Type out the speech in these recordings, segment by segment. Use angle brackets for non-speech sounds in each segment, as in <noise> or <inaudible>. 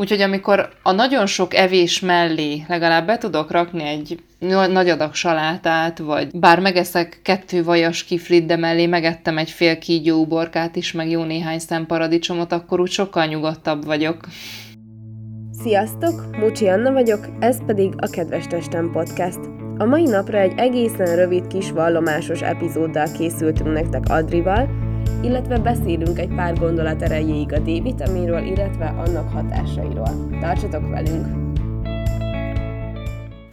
Úgyhogy amikor a nagyon sok evés mellé legalább be tudok rakni egy nagy adag salátát, vagy bár megeszek kettő vajas kiflit, de mellé megettem egy fél kígyó uborkát is, meg jó néhány szem paradicsomot, akkor úgy sokkal nyugodtabb vagyok. Sziasztok, Mucsi Anna vagyok, ez pedig a Kedves Testem Podcast. A mai napra egy egészen rövid kis vallomásos epizóddal készültünk nektek Adrival, illetve beszélünk egy pár gondolat erejéig a D-vitaminról, illetve annak hatásairól. Tartsatok velünk!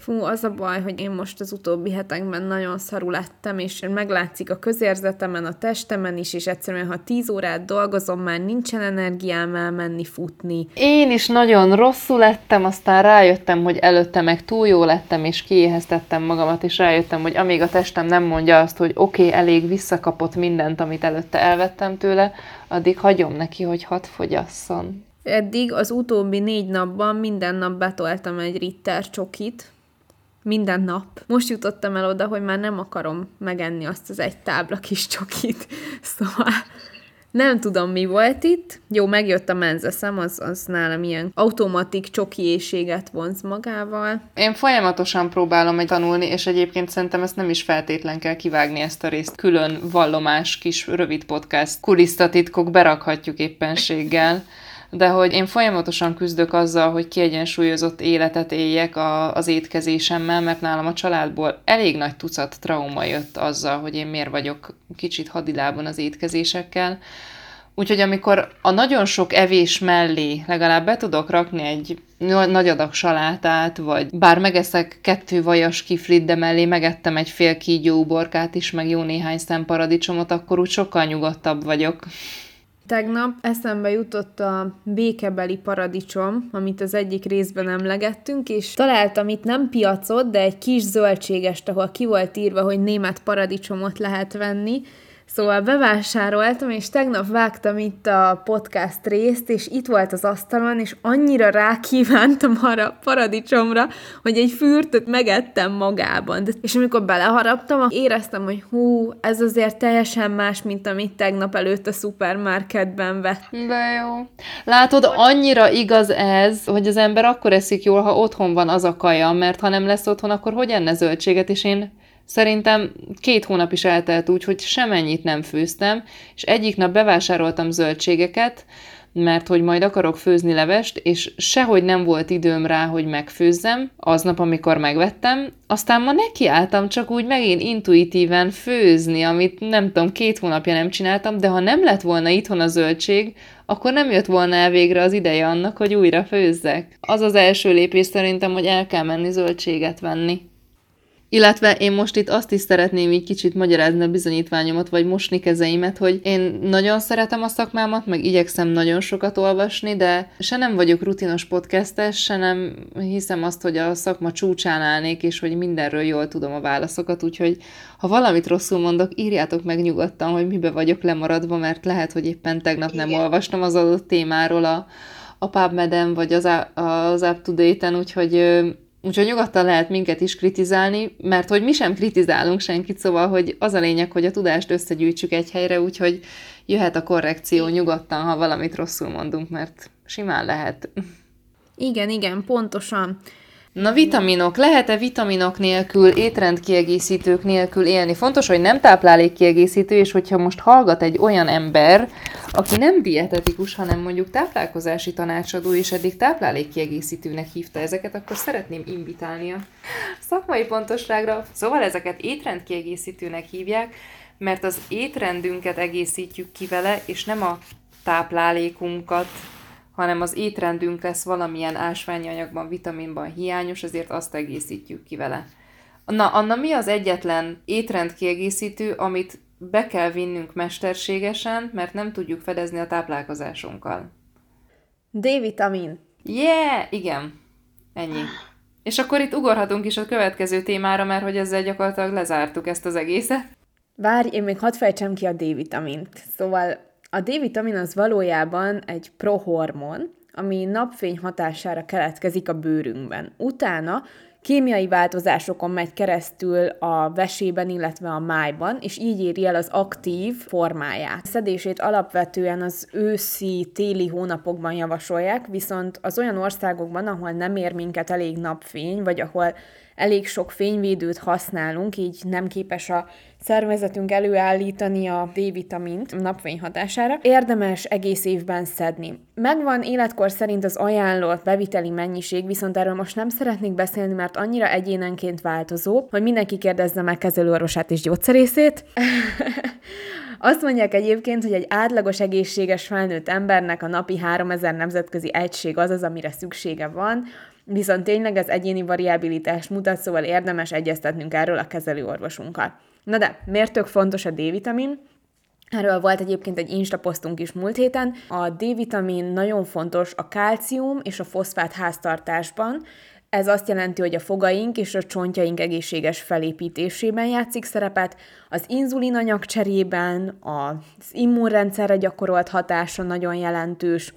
Fú, az a baj, hogy én most az utóbbi hetekben nagyon szarul lettem, és meglátszik a közérzetemen, a testemen is, és egyszerűen, ha tíz órát dolgozom, már nincsen energiám elmenni futni. Én is nagyon rosszul lettem, aztán rájöttem, hogy előtte meg túl jó lettem, és kiéheztettem magamat, és rájöttem, hogy amíg a testem nem mondja azt, hogy oké, okay, elég visszakapott mindent, amit előtte elvettem tőle, addig hagyom neki, hogy hadd fogyasszon. Eddig az utóbbi négy napban minden nap betoltam egy ritter csokit, minden nap. Most jutottam el oda, hogy már nem akarom megenni azt az egy tábla kis csokit. <laughs> Szóval nem tudom, mi volt itt. Jó, megjött a menzeszem, az, az nálam ilyen automatik csoki éjséget vonz magával. Én folyamatosan próbálom egy tanulni, és egyébként szerintem ezt nem is feltétlen kell kivágni ezt a részt. Külön vallomás kis rövid podcast kulisztatitkok berakhatjuk éppenséggel de hogy én folyamatosan küzdök azzal, hogy kiegyensúlyozott életet éljek a, az étkezésemmel, mert nálam a családból elég nagy tucat trauma jött azzal, hogy én miért vagyok kicsit hadilában az étkezésekkel. Úgyhogy amikor a nagyon sok evés mellé legalább be tudok rakni egy nagy adag salátát, vagy bár megeszek kettő vajas kiflit, de mellé megettem egy fél kígyó uborkát is, meg jó néhány szem paradicsomot, akkor úgy sokkal nyugodtabb vagyok. Tegnap eszembe jutott a békebeli paradicsom, amit az egyik részben emlegettünk, és találtam itt nem piacot, de egy kis zöldségest, ahol ki volt írva, hogy német paradicsomot lehet venni, Szóval bevásároltam, és tegnap vágtam itt a podcast részt, és itt volt az asztalon, és annyira rákívántam arra paradicsomra, hogy egy fürtöt megettem magában. De, és amikor beleharaptam, éreztem, hogy hú, ez azért teljesen más, mint amit tegnap előtt a szupermarketben vettem. De jó. Látod, annyira igaz ez, hogy az ember akkor eszik jól, ha otthon van az a kaja, mert ha nem lesz otthon, akkor hogy enne zöldséget, és én Szerintem két hónap is eltelt úgy, hogy semennyit nem főztem, és egyik nap bevásároltam zöldségeket, mert hogy majd akarok főzni levest, és sehogy nem volt időm rá, hogy megfőzzem, aznap, amikor megvettem, aztán ma nekiálltam csak úgy megint intuitíven főzni, amit nem tudom, két hónapja nem csináltam, de ha nem lett volna itthon a zöldség, akkor nem jött volna el végre az ideje annak, hogy újra főzzek. Az az első lépés szerintem, hogy el kell menni zöldséget venni. Illetve én most itt azt is szeretném így kicsit magyarázni a bizonyítványomat, vagy mosni kezeimet, hogy én nagyon szeretem a szakmámat, meg igyekszem nagyon sokat olvasni, de se nem vagyok rutinos podcastes, se nem hiszem azt, hogy a szakma csúcsán állnék, és hogy mindenről jól tudom a válaszokat, úgyhogy ha valamit rosszul mondok, írjátok meg nyugodtan, hogy mibe vagyok lemaradva, mert lehet, hogy éppen tegnap nem Igen. olvastam az adott témáról a, a PubMed-en, vagy az, az UpToDate-en, úgyhogy Úgyhogy nyugodtan lehet minket is kritizálni, mert hogy mi sem kritizálunk senkit, szóval, hogy az a lényeg, hogy a tudást összegyűjtsük egy helyre, úgyhogy jöhet a korrekció nyugodtan, ha valamit rosszul mondunk, mert simán lehet. Igen, igen, pontosan. Na vitaminok, lehet-e vitaminok nélkül, étrendkiegészítők nélkül élni? Fontos, hogy nem táplálékkiegészítő, és hogyha most hallgat egy olyan ember, aki nem dietetikus, hanem mondjuk táplálkozási tanácsadó, és eddig táplálékkiegészítőnek hívta ezeket, akkor szeretném invitálni a szakmai pontosságra. Szóval ezeket étrendkiegészítőnek hívják, mert az étrendünket egészítjük ki vele, és nem a táplálékunkat, hanem az étrendünk lesz valamilyen ásványi anyagban, vitaminban hiányos, azért azt egészítjük ki vele. Na, Anna, mi az egyetlen étrendkiegészítő, amit be kell vinnünk mesterségesen, mert nem tudjuk fedezni a táplálkozásunkkal? D-vitamin. Yeah! Igen. Ennyi. És akkor itt ugorhatunk is a következő témára, mert hogy ezzel gyakorlatilag lezártuk ezt az egészet. Várj, én még hadd fejtsem ki a D-vitamint. Szóval a D-vitamin az valójában egy prohormon, ami napfény hatására keletkezik a bőrünkben. Utána kémiai változásokon megy keresztül a vesében, illetve a májban, és így éri el az aktív formáját. A szedését alapvetően az őszi, téli hónapokban javasolják, viszont az olyan országokban, ahol nem ér minket elég napfény, vagy ahol elég sok fényvédőt használunk, így nem képes a szervezetünk előállítani a D-vitamint napfény hatására, érdemes egész évben szedni. Megvan életkor szerint az ajánlott beviteli mennyiség, viszont erről most nem szeretnék beszélni, mert annyira egyénenként változó, hogy mindenki kérdezze meg kezelőorvosát és gyógyszerészét. <laughs> Azt mondják egyébként, hogy egy átlagos egészséges felnőtt embernek a napi 3000 nemzetközi egység az az, amire szüksége van, viszont tényleg ez egyéni variabilitást mutat, szóval érdemes egyeztetnünk erről a kezelőorvosunkkal. Na de, miért tök fontos a D-vitamin? Erről volt egyébként egy Insta posztunk is múlt héten. A D-vitamin nagyon fontos a kálcium és a foszfát háztartásban, ez azt jelenti, hogy a fogaink és a csontjaink egészséges felépítésében játszik szerepet, az inzulinanyag cserében, az immunrendszerre gyakorolt hatása nagyon jelentős,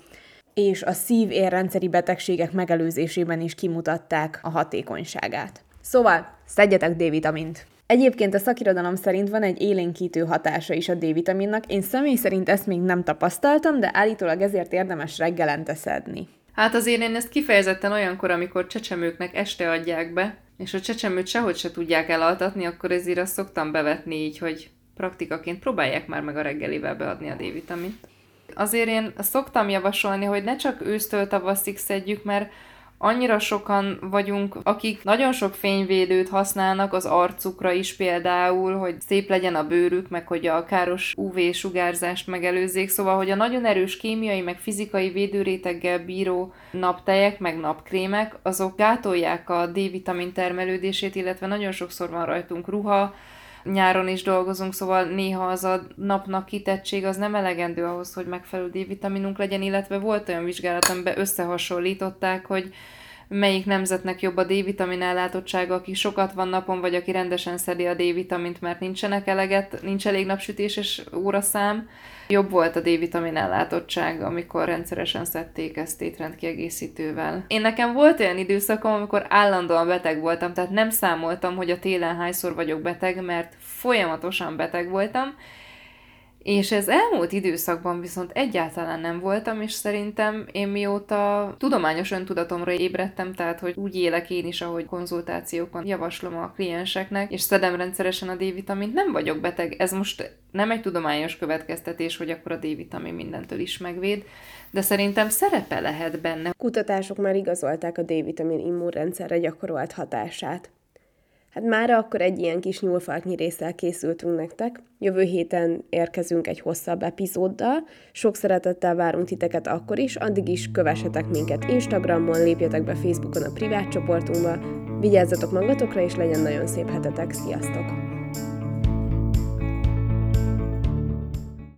és a szív-érrendszeri betegségek megelőzésében is kimutatták a hatékonyságát. Szóval, szedjetek D-vitamint! Egyébként a szakirodalom szerint van egy élénkítő hatása is a D-vitaminnak, én személy szerint ezt még nem tapasztaltam, de állítólag ezért érdemes reggelente szedni. Hát azért én ezt kifejezetten olyankor, amikor csecsemőknek este adják be, és a csecsemőt sehogy se tudják elaltatni, akkor ezért azt szoktam bevetni így, hogy praktikaként próbálják már meg a reggelivel beadni a D-vitamint. Azért én szoktam javasolni, hogy ne csak ősztől tavaszig szedjük, mert annyira sokan vagyunk, akik nagyon sok fényvédőt használnak az arcukra is például, hogy szép legyen a bőrük, meg hogy a káros UV-sugárzást megelőzzék, szóval, hogy a nagyon erős kémiai, meg fizikai védőréteggel bíró naptejek, meg napkrémek, azok gátolják a D-vitamin termelődését, illetve nagyon sokszor van rajtunk ruha, nyáron is dolgozunk, szóval néha az a napnak kitettség az nem elegendő ahhoz, hogy megfelelő D-vitaminunk legyen, illetve volt olyan vizsgálat, amiben összehasonlították, hogy melyik nemzetnek jobb a D-vitamin ellátottsága, aki sokat van napon, vagy aki rendesen szedi a D-vitamint, mert nincsenek eleget, nincs elég napsütéses óraszám. Jobb volt a D-vitamin ellátottság, amikor rendszeresen szedték ezt étrendkiegészítővel. Én nekem volt olyan időszakom, amikor állandóan beteg voltam, tehát nem számoltam, hogy a télen hányszor vagyok beteg, mert folyamatosan beteg voltam, és ez elmúlt időszakban viszont egyáltalán nem voltam, és szerintem én mióta tudományos öntudatomra ébredtem, tehát hogy úgy élek én is, ahogy konzultációkon javaslom a klienseknek, és szedem rendszeresen a D-vitamint, nem vagyok beteg. Ez most nem egy tudományos következtetés, hogy akkor a D-vitamin mindentől is megvéd, de szerintem szerepe lehet benne. Kutatások már igazolták a D-vitamin immunrendszerre gyakorolt hatását. Hát már akkor egy ilyen kis nyúlfarknyi résszel készültünk nektek. Jövő héten érkezünk egy hosszabb epizóddal. Sok szeretettel várunk titeket akkor is, addig is kövessetek minket Instagramon, lépjetek be Facebookon a privát csoportunkba, vigyázzatok magatokra, és legyen nagyon szép hetetek. Sziasztok!